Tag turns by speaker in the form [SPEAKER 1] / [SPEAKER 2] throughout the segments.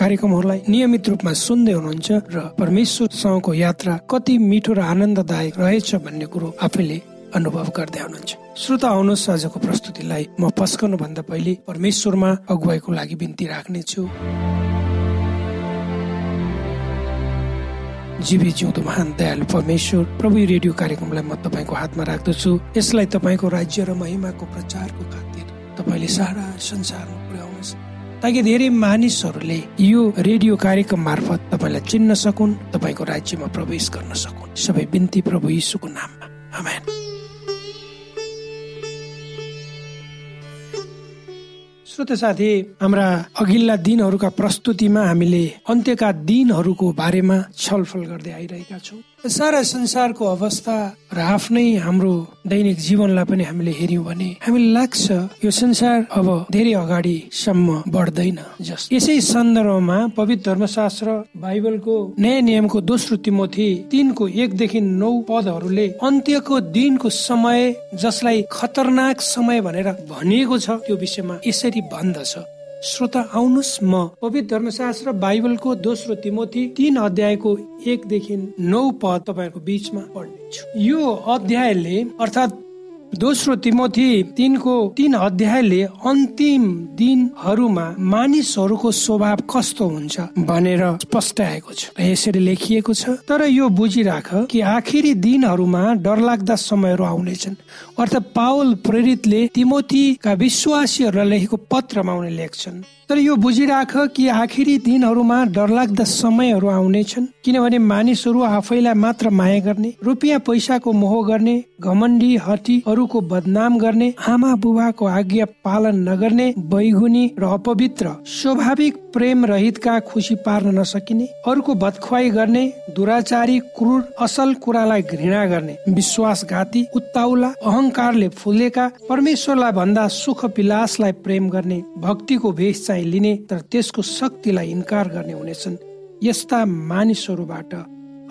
[SPEAKER 1] कार्यक्रमहरूलाई नियमित रूपमा सुन्दै हुनुहुन्छ र परमेश्वरसँगको यात्रा कति मिठो र आनन्ददायक रहेछ भन्ने कुरो आफैले अनुभव गर्दै हुनुहुन्छ। श्रोता आउनुहोस् आजको प्रस्तुतिलाई म पस्कनु भन्दा पहिले परमेश्वरमा अगुवाईको लागि बिन्ती राख्नेछु जीवी जिउँदो महान दयालु परमेश्वर प्रभु रेडियो कार्यक्रमलाई म तपाईँको हातमा राख्दछु। यसलाई तपाईँको राज्य र महिमाको प्रचारको खातिर तपाईँले सारा संसारमा पुर्याउनुहोस्। ताकि धेरै मानिसहरूले यो रेडियो कार्यक्रम मार्फत तपाईँलाई चिन्न सकुन् तपाईँको राज्यमा प्रवेश गर्न सकुन्। सबै बिन्ती प्रभु यीशुको नाममा। आमेन। श्रोत साथी हाम्रा अघिल्ला दिनहरूका प्रस्तुतिमा हामीले अन्त्यका दिनहरूको बारेमा छलफल गर्दै आइरहेका छौँ। सारा संसारको अवस्था र आफ्नै हाम्रो दैनिक जीवनलाई पनि हामीले हेर्यौँ भने हामीलाई लाग्छ यो संसार अब धेरै अगाडिसम्म बढ्दैन। जस यसै सन्दर्भमा पवित्र धर्मशास्त्र बाइबलको नयाँ नियमको दोस्रो तिमोथी तिनको एकदेखि नौ पदहरूले अन्त्यको दिनको समय जसलाई खतरनाक समय भनेर भनिएको छ त्यो विषयमा यसरी भन्दछ। श्रोता आउनुहोस् म पवित्र धर्मशास्त्र बाइबलको दोस्रो तिमोथी तीन अध्यायको एकदेखि नौ पद तपाईँहरूको बिचमा पढ्नेछु। यो अध्यायले अर्थात् दोस्रो तिमोथी तिनको तीन अध्यायले अन्तिम दिनहरूमा मानिसहरूको स्वभाव कस्तो हुन्छ भनेर स्पष्ट आएको छ। यसरी लेखिएको छ तर यो बुझिराख कि आखिरी दिनहरूमा डरलाग्दा समयहरू आउनेछन्। अर्थात् पावल प्रेरितले तिमोथीका विश्वासीहरूलाई लेखेको पत्रमा उनले लेख्छन्। तर यो बुझिराख कि आखिरी दिनहरूमा डरलाग्दा समयहरू आउनेछन्? किनभने मानिसहरू आफैलाई मात्र माया गर्ने रुपियाँ पैसाको मोह गर्ने घमण्डी हटीहरूको बदनाम गर्ने आमा बुबाको आज्ञा पालन नगर्ने बैगुनी र अपवित्र स्वाभाविक प्रेम रहितका खुसी पार्न नसकिने अरूको बदखुवाई गर्ने दुराचारी क्रूर असल कुरालाई घृणा गर्ने विश्वासघाती उत्ताउला अहंकारले फुलेका परमेश्वरलाई भन्दा सुख विलासलाई प्रेम गर्ने भक्तिको भेष चाहिँ लिने तर त्यसको शक्तिलाई इन्कार गर्ने हुनेछन्। यस्ता मानिसहरूबाट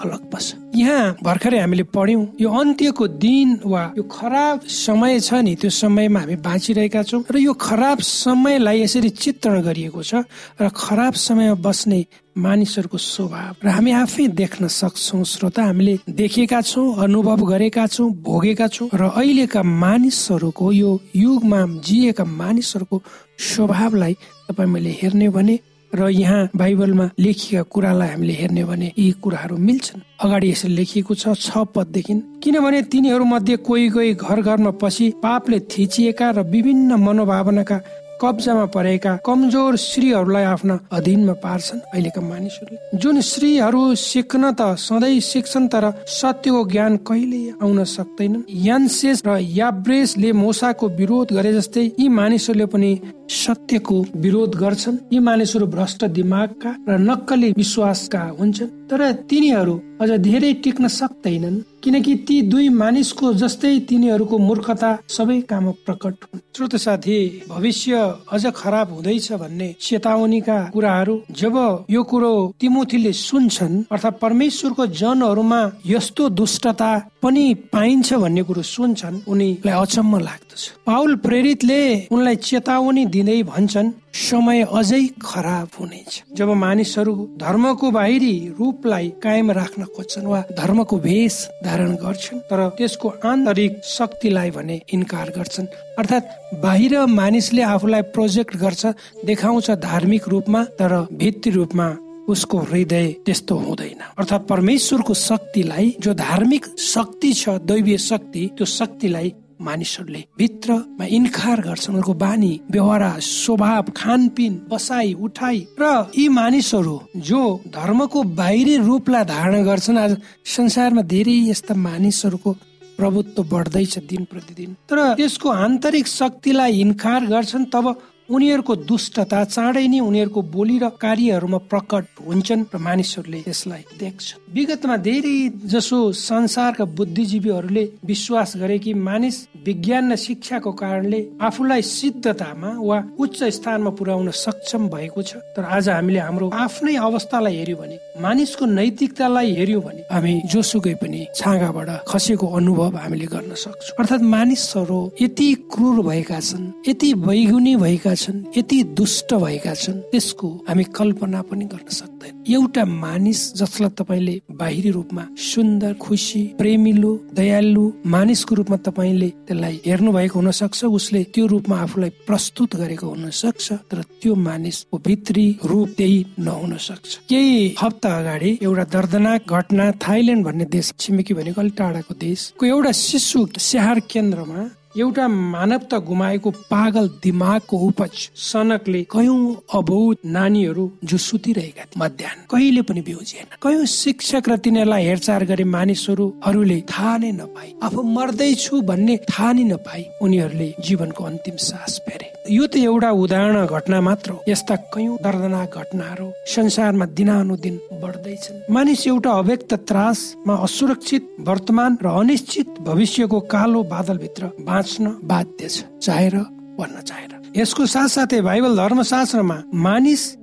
[SPEAKER 1] अलग बस। यहाँ भर्खरै हामीले पढ्यौँ यो अन्त्यको दिन वा यो खराब समय छ नि त्यो समयमा हामी बाँचिरहेका छौँ र यो खराब समयलाई यसरी चित्रण गरिएको छ र खराब समयमा बस्ने मानिसहरूको स्वभाव र हामी आफै देख्न सक्छौ श्रोता हामीले देखेका छौँ अनुभव गरेका छौँ भोगेका छौँ र अहिलेका मानिसहरूको यो युगमा जिएका मानिसहरूको स्वभावलाई तपाईँ मैले हेर्ने भने र यहाँ बाइबलमा लेखिएका कुरालाई हामीले हेर्ने भने यी कुराहरू मिल्छन्। अगाडि यसरी लेखिएको छ छ पददेखि किनभने तिनीहरू मध्ये कोही कोही घर घरमा पछि पापले थिचिएका र विभिन्न मनोभावनाका कब्जामा परेका कमजोर श्रीहरूलाई आफ्ना अधीनमा पार्छन् अहिलेका मानिसहरूले। जुन श्रीहरू सिक्न त सधैँ सिक्छन् तर सत्यको ज्ञान कहिले आउन सक्दैनन्। यान्सेस र याब्रेसले मोसाको विरोध गरे जस्तै यी मानिसहरूले पनि सत्यको विरोध गर्छन्। यी मानिसहरू भ्रष्ट दिमागका र नक्कली विश्वासका हुन्छन्। तर तिनीहरू अझ धेरै टिक्न सक्दैनन् किनकि ती दुई मानिसको जस्तै तिनीहरूको मूर्खता सबै काम प्रकट हुन्। श्रोत साथी भविष्य अझ खराब हुँदैछ भन्ने चेतावनीका कुराहरू जब यो कुरो तिमोथीले सुन्छन् अर्थात् परमेश्वरको जनहरूमा यस्तो दुष्टता पनि पाइन्छ भन्ने कुरो सुन्छन् उनीलाई अचम्म लाग्दछ पाउल प्रेरितले उनलाई चेतावनी दिँदै भन्छन् समय अझै खराब हुनेछ। जब मानिसहरू धर्मको बाहिरी रूपलाई कायम राख्न खोज्छन् वा धर्मको भेष धारण गर्छन् तर त्यसको आन्तरिक शक्तिलाई भने इन्कार गर्छन्। अर्थात् बाहिर मानिसले आफूलाई प्रोजेक्ट गर्छ देखाउँछ धार्मिक रूपमा तर भित्री रूपमा उसको हृदय त्यस्तो हुँदैन। अर्थात् परमेश्वरको शक्तिलाई जो धार्मिक शक्ति छ दैवीय शक्ति त्यो शक्तिलाई मानिसहरूले भित्रमा इन्कार गर्छन्। उनीहरूको बानी व्यवहार स्वभाव खानपिन बसाई उठाई र यी मानिसहरू जो धर्मको बाहिरी रूपलाई धारण गर्छन् आज संसारमा धेरै यस्ता मानिसहरूको प्रभुत्व बढ्दैछ दिन प्रतिदिन। तर त्यसको आन्तरिक शक्तिलाई इन्कार गर्छन् तब उनीहरूको दुष्टता चाँडै नै उनीहरूको बोली र कार्यहरूमा प्रकट हुन्छन् र मानिसहरूले यसलाई देख्छ। विगतमा धेरै जसो संसारका बुद्धिजीवीहरूले विश्वास गरे कि मानिस विज्ञान र शिक्षाको कारणले आफूलाई सिद्धतामा वा उच्च स्थानमा पुर्याउन सक्षम भएको छ। तर आज हामीले हाम्रो आफ्नै अवस्थालाई हेऱ्यौँ भने मानिसको नैतिकतालाई हेऱ्यौँ भने हामी जोसुकै पनि छाँगाबाट खसेको अनुभव हामीले गर्न सक्छौँ। अर्थात् मानिसहरू यति क्रूर भएका छन् यति वैगुनी भएका छन् यति दुष्ट भएका छन् त्यसको हामी कल्पना पनि गर्न सक्दैन। एउटा मानिस जसलाई तपाईँले बाहिरी रूपमा सुन्दर खुसी प्रेमिलो दयालु मानिसको रूपमा तपाईँले त्यसलाई हेर्नु भएको हुन सक्छ उसले त्यो रूपमा आफूलाई प्रस्तुत गरेको हुन सक्छ तर त्यो मानिसको भित्री रूप त्यही नहुन सक्छ केही हप्ता अगाडि एउटा दर्दनाक घटना थाइल्यान्ड भन्ने देश छिमेकी भनेको अलिक टाढाको देशको एउटा शिशु स्याहार केन्द्रमा एउटा मानवता गुमाएको पागल दिमागको उपज सनकले कयौं अबौध नानीहरू जो सुतिरहेका थिए। मध्याह कहिले पनि बिउजिएन कयौं शिक्षक र तिनीहरूलाई हेरचाह गरे मानिसहरूले थाहा नै नपाई आफू मर्दैछु भन्ने थाहा नै नपाई उनीहरूले जीवनको अन्तिम सास फेरे। यो त एउटा उदाहरण घटना मात्र यस्ता कयौं दर्दनाक घटनाहरू संसारमा दिनानुदिन बढ्दैछन्। मानिस एउटा अव्यक्त त्रासमा असुरक्षित वर्तमान र अनिश्चित भविष्यको कालो बादलभित्र बाँच्न बाध्य छ। चाहेर वा नचाहेर यसको साथसाथै बाइबल धर्मशास्त्रमा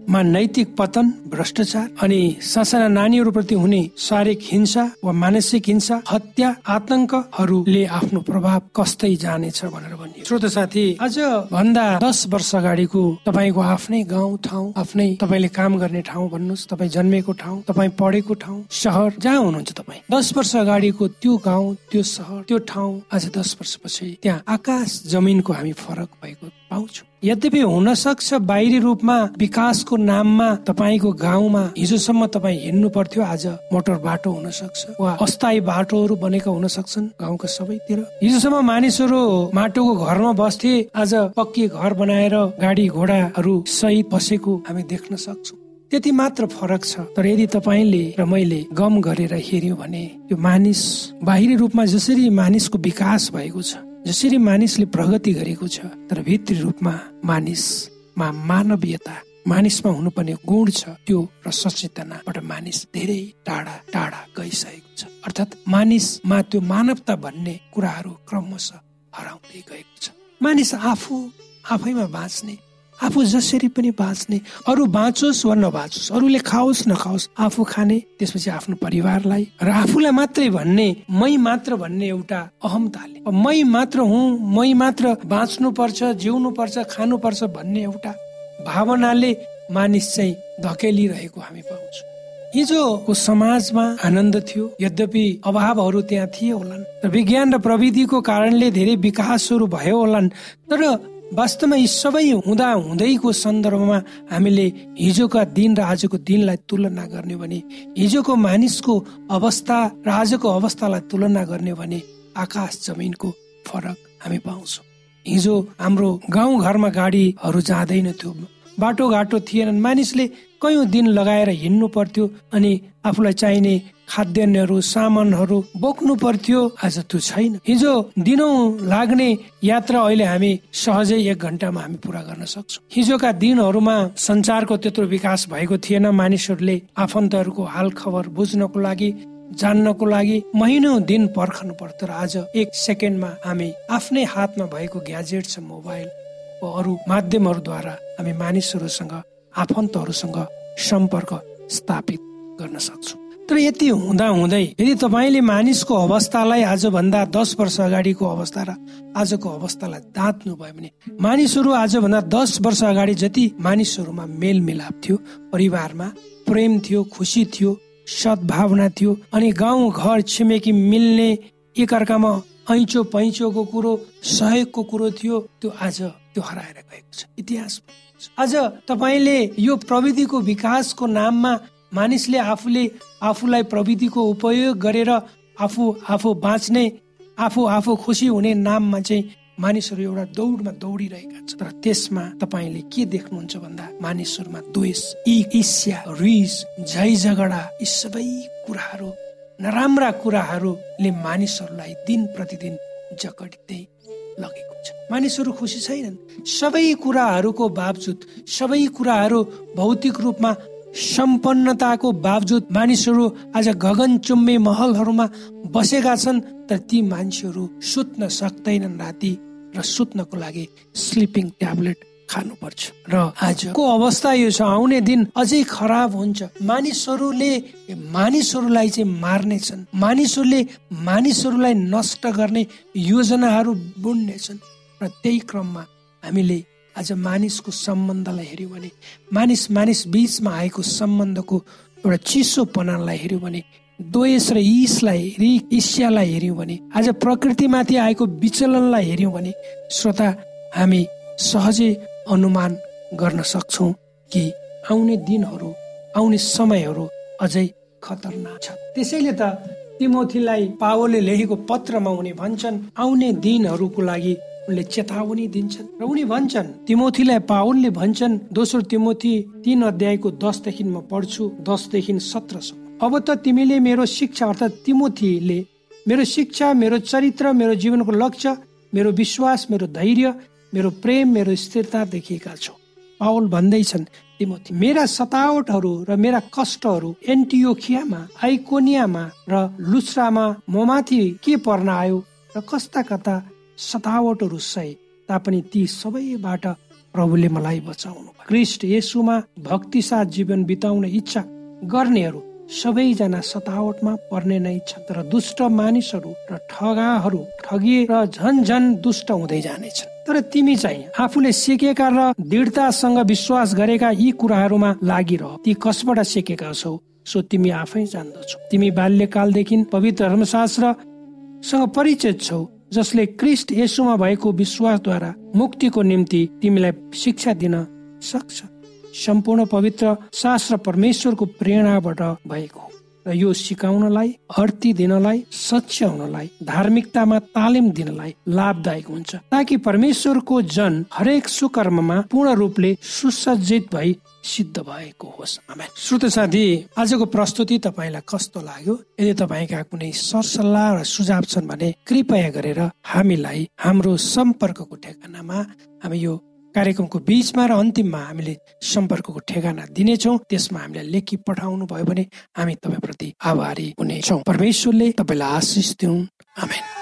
[SPEAKER 1] मानिसमा नैतिक पतन भ्रष्टाचार अनि सासाना नानीहरूप्रति हुने शारीरिक हिंसा वा मानसिक हिंसा हत्या आतंकहरूले आफ्नो प्रभाव कस्तै जानेछ भनेर भनियो। श्रोत साथी आज भन्दा दस वर्ष अगाडिको तपाईँको आफ्नै गाउँ ठाउँ आफ्नै तपाईँले काम गर्ने ठाउँ भन्नुहोस् तपाईँ जन्मेको ठाउँ तपाईँ पढेको ठाउँ सहर जहाँ हुनुहुन्छ तपाईँ। दस वर्ष अगाडिको त्यो गाउँ त्यो सहर त्यो ठाउँ आज दस वर्षपछि त्यहाँ आकाश जमिनको हामी फरक भएको पाउँछौँ। यद्यपि हुन सक्छ बाहिरी रूपमा विकासको नाममा तपाईँको गाउँमा हिजोसम्म तपाईँ हिँड्नु पर्थ्यो आज मोटर बाटो हुन सक्छ वा अस्थायी बाटोहरू बनेका हुन सक्छन् गाउँका सबैतिर। हिजोसम्म मानिसहरू माटोको घरमा बस्थे आज पक्की घर बनाएर गाडी घोडाहरू सहित बसेको हामी देख्न सक्छौँ। त्यति मात्र फरक छ। तर यदि तपाईँले र मैले गम गरेर हेर्यो भने त्यो मानिस बाहिरी रूपमा जसरी मानिसको विकास भएको छ जसरी मानिसले प्रगति गरेको छ तर भित्री रूपमा मानिसमा मानवीयता मानिसमा हुनुपर्ने गुण छ त्यो र सचेतनाबाट मानिस धेरै टाढा टाढा गइसकेको छ। अर्थात् मानिसमा त्यो मानवता भन्ने कुराहरू क्रमशः हराउँदै गएको छ। मानिस आफू आफैमा बाँच्ने आफू जसरी पनि बाँच्ने अरू बाँचोस् वा नबाँचोस् अरूले खाओस् नखाओस् आफू खाने त्यसपछि आफ्नो परिवारलाई र आफूलाई मात्रै भन्ने मै मात्र भन्ने एउटा अहमताले मै मात्र हुँ मै मात्र बाँच्नु पर्छ जिउनु पर्छ खानु पर्छ भन्ने एउटा भावनाले मानिस चाहिँ धकेलिरहेको हामी पाउँछौँ। हिजोको समाजमा आनन्द थियो यद्यपि अभावहरू त्यहाँ थिए होलान् र विज्ञान र प्रविधिको कारणले धेरै विकासहरू भयो होलान् तर वास्तवमा यी सबै हुँदा हुँदैको सन्दर्भमा हामीले हिजोका दिन र आजको दिनलाई तुलना गर्ने भने हिजोको मानिसको अवस्था र आजको अवस्थालाई तुलना गर्ने भने आकाश जमिनको फरक हामी पाउँछौँ। हिजो हाम्रो गाउँ घरमा गाडीहरू जाँदैन थियो। बाटो घाटो थिएनन्। मानिसले कयौँ दिन लगाएर हिँड्नु पर्थ्यो अनि आफूलाई चाहिने खाद्यान्नहरू सामानहरू बोक्नु पर्थ्यो। आज त्यो छैन। हिजो दिनौँ लाग्ने यात्रा अहिले हामी सहजै एक घन्टामा हामी पुरा गर्न सक्छौँ। हिजोका दिनहरूमा संचारको त्यत्रो विकास भएको थिएन। मानिसहरूले आफन्तहरूको हाल खबर बुझ्नको लागि जान्नको लागि महिनौ दिन पर्खनु पर्थ्यो र आज एक सेकेन्डमा हामी आफ्नै हातमा भएको ग्याजेट छ मोबाइल अरू माध्यमहरूद्वारा हामी मानिसहरूसँग आफन्तहरूसँग सम्पर्क स्थापित गर्न सक्छौँ। तर यति हुँदा हुँदै यदि तपाईँले मानिसको अवस्थालाई आजभन्दा दस वर्ष अगाडिको अवस्था र आजको अवस्थालाई दाँच्नु भयो भने मानिसहरू आजभन्दा दस वर्ष अगाडि जति मानिसहरूमा मेलमिलाप थियो परिवारमा प्रेम थियो खुसी थियो सद्भावना थियो अनि गाउँ घर छिमेकी मिल्ने एकअर्कामा ऐचो पैचोको कुरो सहयोगको कुरो थियो त्यो आज त्यो हराएर गएको छ। इतिहास आज तपाईँले यो प्रविधिको विकासको नाममा मानिसले आफूले आफूलाई प्रविधिको उपयोग गरेर आफू आफू बाँच्ने आफू आफू खुसी हुने नाममा चाहिँ मानिसहरू एउटा दौडमा दौडिरहेका छ तर त्यसमा तपाईँले के देख्नुहुन्छ भन्दा मानिसहरूमा द्वेष ईर्ष्या रिस झै झगडा यी सबै कुराहरू नराम्रा कुराहरूले मानिसहरूलाई दिन प्रतिदिन जकडिँदै लगेको छ। मानिसहरू खुसी छैनन्। सबै कुराहरूको बावजुद सबै कुराहरू भौतिक रूपमा सम्पन्नताको बावजुद मानिसहरू आज गगनचुम्बी महलहरूमा बसेका छन् तर ती मान्छेहरू सुत्न सक्दैनन् राति र सुत्नको लागि स्लिपिङ ट्याब्लेट खानुपर्छ। र आजको अवस्था यो छ आउने दिन अझै खराब हुन्छ। मानिसहरूले मानिसहरूलाई चाहिँ मार्नेछन् मानिसहरूले मानिसहरूलाई नष्ट गर्ने योजनाहरू बुन्नेछन् र त्यही क्रममा हामीले आज मानिसको सम्बन्धलाई हेऱ्यौँ भने मानिस मानिस बिचमा आएको सम्बन्धको एउटा चिसोपनालाई हेऱ्यौँ भने द्वेष र ईसलाई ईर्ष्यालाई हेऱ्यौँ भने आज प्रकृतिमाथि आएको विचलनलाई हेऱ्यौँ भने श्रोता हामी सहजै अनुमान गर्न सक्छौ कि आउने दिनहरू आउने समयहरू अझै खतरनाक छ त्यसैले त तिमोथीलाई पावलले लेखेको पत्रमा उनी भन्छन् आउने दिनहरूको लागि उनले चेतावनी दिन्छन् र उनी भन्छन् तिमोथीलाई पावलले भन्छन् दोस्रो तिमोथी तीन अध्यायको दसदेखि म पढ्छु दसदेखि सत्रसम्म। अब त तिमीले मेरो शिक्षा अर्थात् तिमोथीले मेरो शिक्षा मेरो चरित्र मेरो जीवनको लक्ष्य मेरो विश्वास मेरो धैर्य मेरो प्रेम मेरो स्थिरता देखिएका छौ। पावल भन्दैछन् तिमोथी मेरा सतावटहरू र मेरा कष्टहरू एन्टियोखियामा आइकोनियामा र लुस्रामा ममाथि के पर्न आयो र कस्ता कता सतावटहरू सहे तापनि ती सबैबाट प्रभुले मलाई बचाउनु क्रिस्ट यसुमा भक्ति साथ जीवन बिताउने इच्छा गर्नेहरू सबैजना सतावटमा पर्ने नै छन् तर दुष्ट मानिसहरू र ठगाहरू ठगिएर झन झन दुष्ट हुँदै जानेछन्। तर तिमी चाहिँ आफूले सिकेका र दृढतासँग विश्वास गरेका यी कुराहरूमा लागिरह। ती कसबाट सिकेका छौ? सो तिमी आफै जान्दछौ। तिमी बाल्यकालदेखि पवित्र धर्मशास्त्रसँग परिचित छौ। जसले क्रिस्ट यसुमा भएको विश्वासद्वारा मुक्तिको निम्ति तिमीलाई शिक्षा दिन सक्छ। सम्पूर्ण पवित्र शास्त्र परमेश्वरको प्रेरणाबाट भएको। र यो सिकाउनलाई अर्ती दिनलाई सच्याउनलाई धार्मिकतामा तालिम दिनलाई लाभदायक हुन्छ। ताकि परमेश्वरको जन हरेक सुकर्ममा पूर्ण रूपले सुसज्जित भई सिद्ध भएको होस्। श्रोत साथी आजको प्रस्तुति तपाईँलाई कस्तो लाग्यो? यदि तपाईँका कुनै सरसल्लाह र सुझाव छन् भने कृपया गरेर हामीलाई हाम्रो सम्पर्कको ठेगानामा हामी यो कार्यक्रमको बिचमा र अन्तिममा हामीले सम्पर्कको ठेगाना दिनेछौँ। त्यसमा हामीलाई लेखी पठाउनु भयो भने हामी तपाईँप्रति आभारी हुनेछौँ। परमेश्वरले तपाईँलाई आशिष दिउन्। आमेन।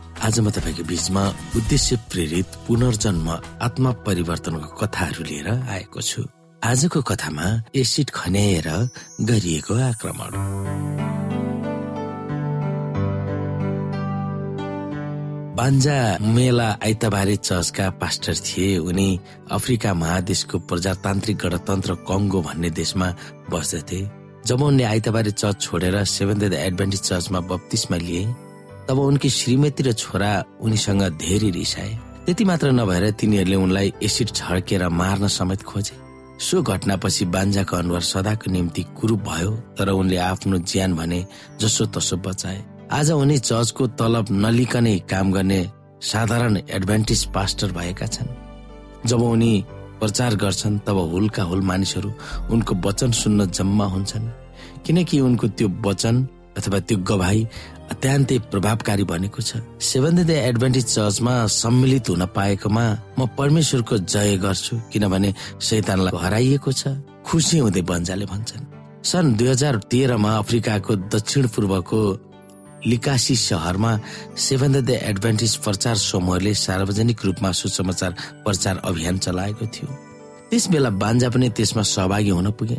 [SPEAKER 2] आज म तपाईँको बिचमा उद्देश्य प्रेरित पुनर्जन्म आत्मा परिवर्तनको कथाहरू लिएर आएको छु। आजको कथामा एसिड खन्याएर गरिएको आक्रमण। बान्जा मेला आइतबारे चर्चका पास्टर थिए। उनी अफ्रिका महादेशको प्रजातान्त्रिक गणतन्त्र कङ्गो भन्ने देशमा बस्दथे जब उनले आइतबारे चर्च छोडेर सेभेन्थ एडभेन्टिज चर्चमा बत्तिसमा लिए तब उनकी श्रीमती र छोरा उनीसँग धेरै रिसाए त्यति मात्र नभएर तिनीहरूले उनलाई एसिड छड्केर मार्न समेत खोजे। सो घटनापछि बान्जाको अनुहार सदाको निम्ति कुरूप भयो तर उनले आफ्नो ज्यान भने जसो तसो बचाए। आज उनी चर्चको तलब नलिकनै काम गर्ने साधारण एडभान्टेज पास्टर भएका छन्। जब उनी प्रचार गर्छन् तब हुलका हुल मानिसहरू उनको वचन सुन्न जम्मा हुन्छन्। किनकि उनको त्यो वचन अथवा त्यो गवाई अत्यन्तै प्रभावकारी बनेको छ। सेभेन डे एडभान्टेज चर्चमा सम्मिलित हुन पाएकोमा म परमेश्वरको जय गर्छु किनभने शैतानलाई हराइएको छ। खुसी हुँदै बन्जाले भन्छन्। सन् दुई हजार तेह्रमा अफ्रिकाको दक्षिण पूर्वको लिकासी सहरमा सेभेन डे एडभान्टेज प्रचार समूहले सार्वजनिक रूपमा सुसमाचार प्रचार अभियान चलाएको थियो। त्यस बेला बान्जा पनि त्यसमा सहभागी हुन पुगे।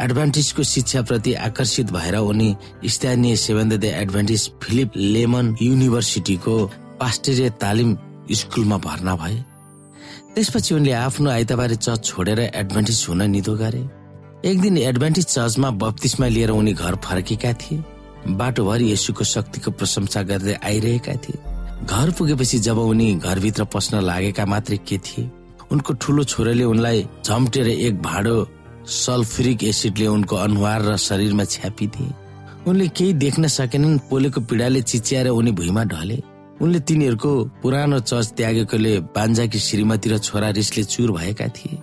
[SPEAKER 2] एडभान्टेजको शिक्षाप्रति आकर्षित भएर उनी स्थानीय सेभेन डे फिलिप लेमन युनिभर्सिटीको पास्टरीय तालिम स्कुलमा भर्ना भए। त्यसपछि उनले आफ्नो आइतबारे चर्च छोडेर एडभान्टेज हुन निधो गरे। एक दिन एडभान्टेज चर्चमा बत्तिसमा लिएर उनी घर फर्केका थिए। बाटोभरि यसुको शक्तिको प्रशंसा गर्दै आइरहेका थिए। घर पुगेपछि जब उनी घरभित्र पस्न लागेका मात्रै के थिए उनको ठुलो छोराले उनलाई झम्टेर एक भाँडो सल्फ्युरिक एसिडले उनको अनुहार र शरीरमा छ्यापिदिए। उनले केही देख्न सकेनन् पोलेको पीडाले चिच्याएर उनी भुइँमा ढले। उनले तिनीहरूको पुरानो चर्च त्यागेकोले बान्जाकी श्रीमती र छोरा रिसले चुर भएका थिए।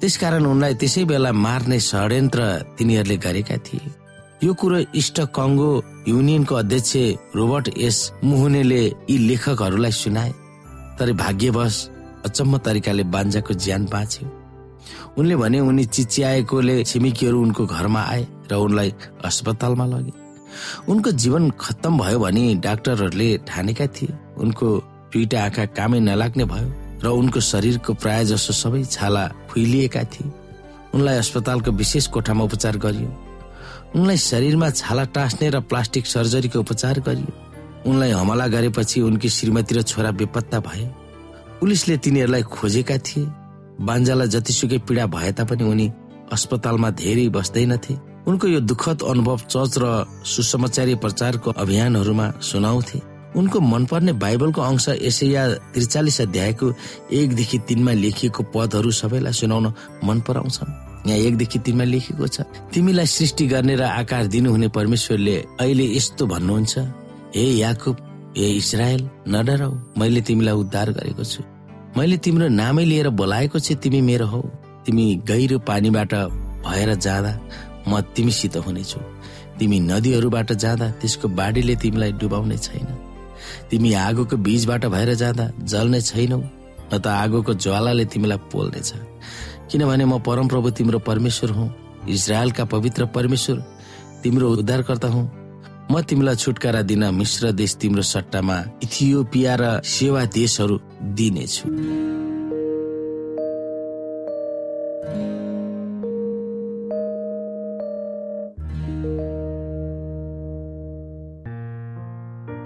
[SPEAKER 2] त्यसकारण उनलाई त्यसै बेला मार्ने षड्यन्त्र तिनीहरूले गरेका थिए। यो कुरो इष्ट कङ्गो युनियनको अध्यक्ष रोबर्ट एस मुहुनेले यी लेखकहरूलाई सुनाए। तर भाग्यवश अचम्म तरिकाले बान्जाको ज्यान बाँच्यो। उनले भने उनी चिच्याएकोले छिमेकीहरू उनको घरमा आए र उनलाई अस्पतालमा लगे। उनको जीवन खत्तम भयो भने डाक्टरहरूले ठानेका थिए। उनको दुईटा आँखा कामै नलाग्ने भयो र उनको शरीरको प्राय जसो सबै छाला फुइलिएका थिए। उनलाई अस्पतालको विशेष कोठामा उपचार गरियो। उनलाई शरीरमा छाला टाँस्ने र प्लास्टिक सर्जरीको उपचार गरियो। उनलाई हमला गरेपछि उनकी श्रीमती र छोरा बेपत्ता भए। पुलिसले तिनीहरूलाई खोजेका थिए। बान्जालाई जतिसुकै पीडा भए तापनि उनी अस्पतालमा धेरै बस्दैनथे। उनको यो दुःखद अनुभव चर्च र सुसमाचारी प्रचारको अभियानहरूमा सुनाउँथे। उनको मनपर्ने बाइबलको अंश यसैया त्रिचालिस अध्यायको एकदेखि तिनमा लेखिएको पदहरू सबैलाई सुनाउन मन पराउँछन्। यहाँ एकदेखि तिनमा लेखेको छ तिमीलाई सृष्टि गर्ने र आकार दिनुहुने परमेश्वरले अहिले यस्तो भन्नुहुन्छ हे याकुब हे इसरायल नडराउ मैले तिमीलाई उद्धार गरेको छु। मैले तिम्रो नामै लिएर बोलाएको छु तिमी मेरो हौ। तिमी गहिरो पानीबाट भएर जाँदा म तिमीसित हुनेछु। तिमी नदीहरूबाट जाँदा त्यसको बाढीले तिमीलाई डुबाउने छैन। तिमी आगोको बीचबाट भएर जाँदा जल्ने छैनौ न त आगोको ज्वालाले तिमीलाई पोल्नेछ। किनभने म परमप्रभु तिम्रो परमेश्वर हुँ इजरायलका पवित्र परमेश्वर तिम्रो उद्धारकर्ता हुँ। म तिमीलाई छुटकारा दिन मिश्र देश तिम्रो सट्टामा इथियोपिया र सेवा देशहरू दिनेछु।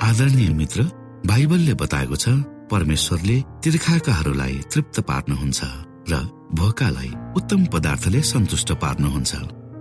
[SPEAKER 3] आदरणीय मित्र बाइबलले बताएको छ परमेश्वरले तिर्खाकाहरूलाई तृप्त पार्नुहुन्छ र भोकालाई उत्तम पदार्थले सन्तुष्ट पार्नुहुन्छ।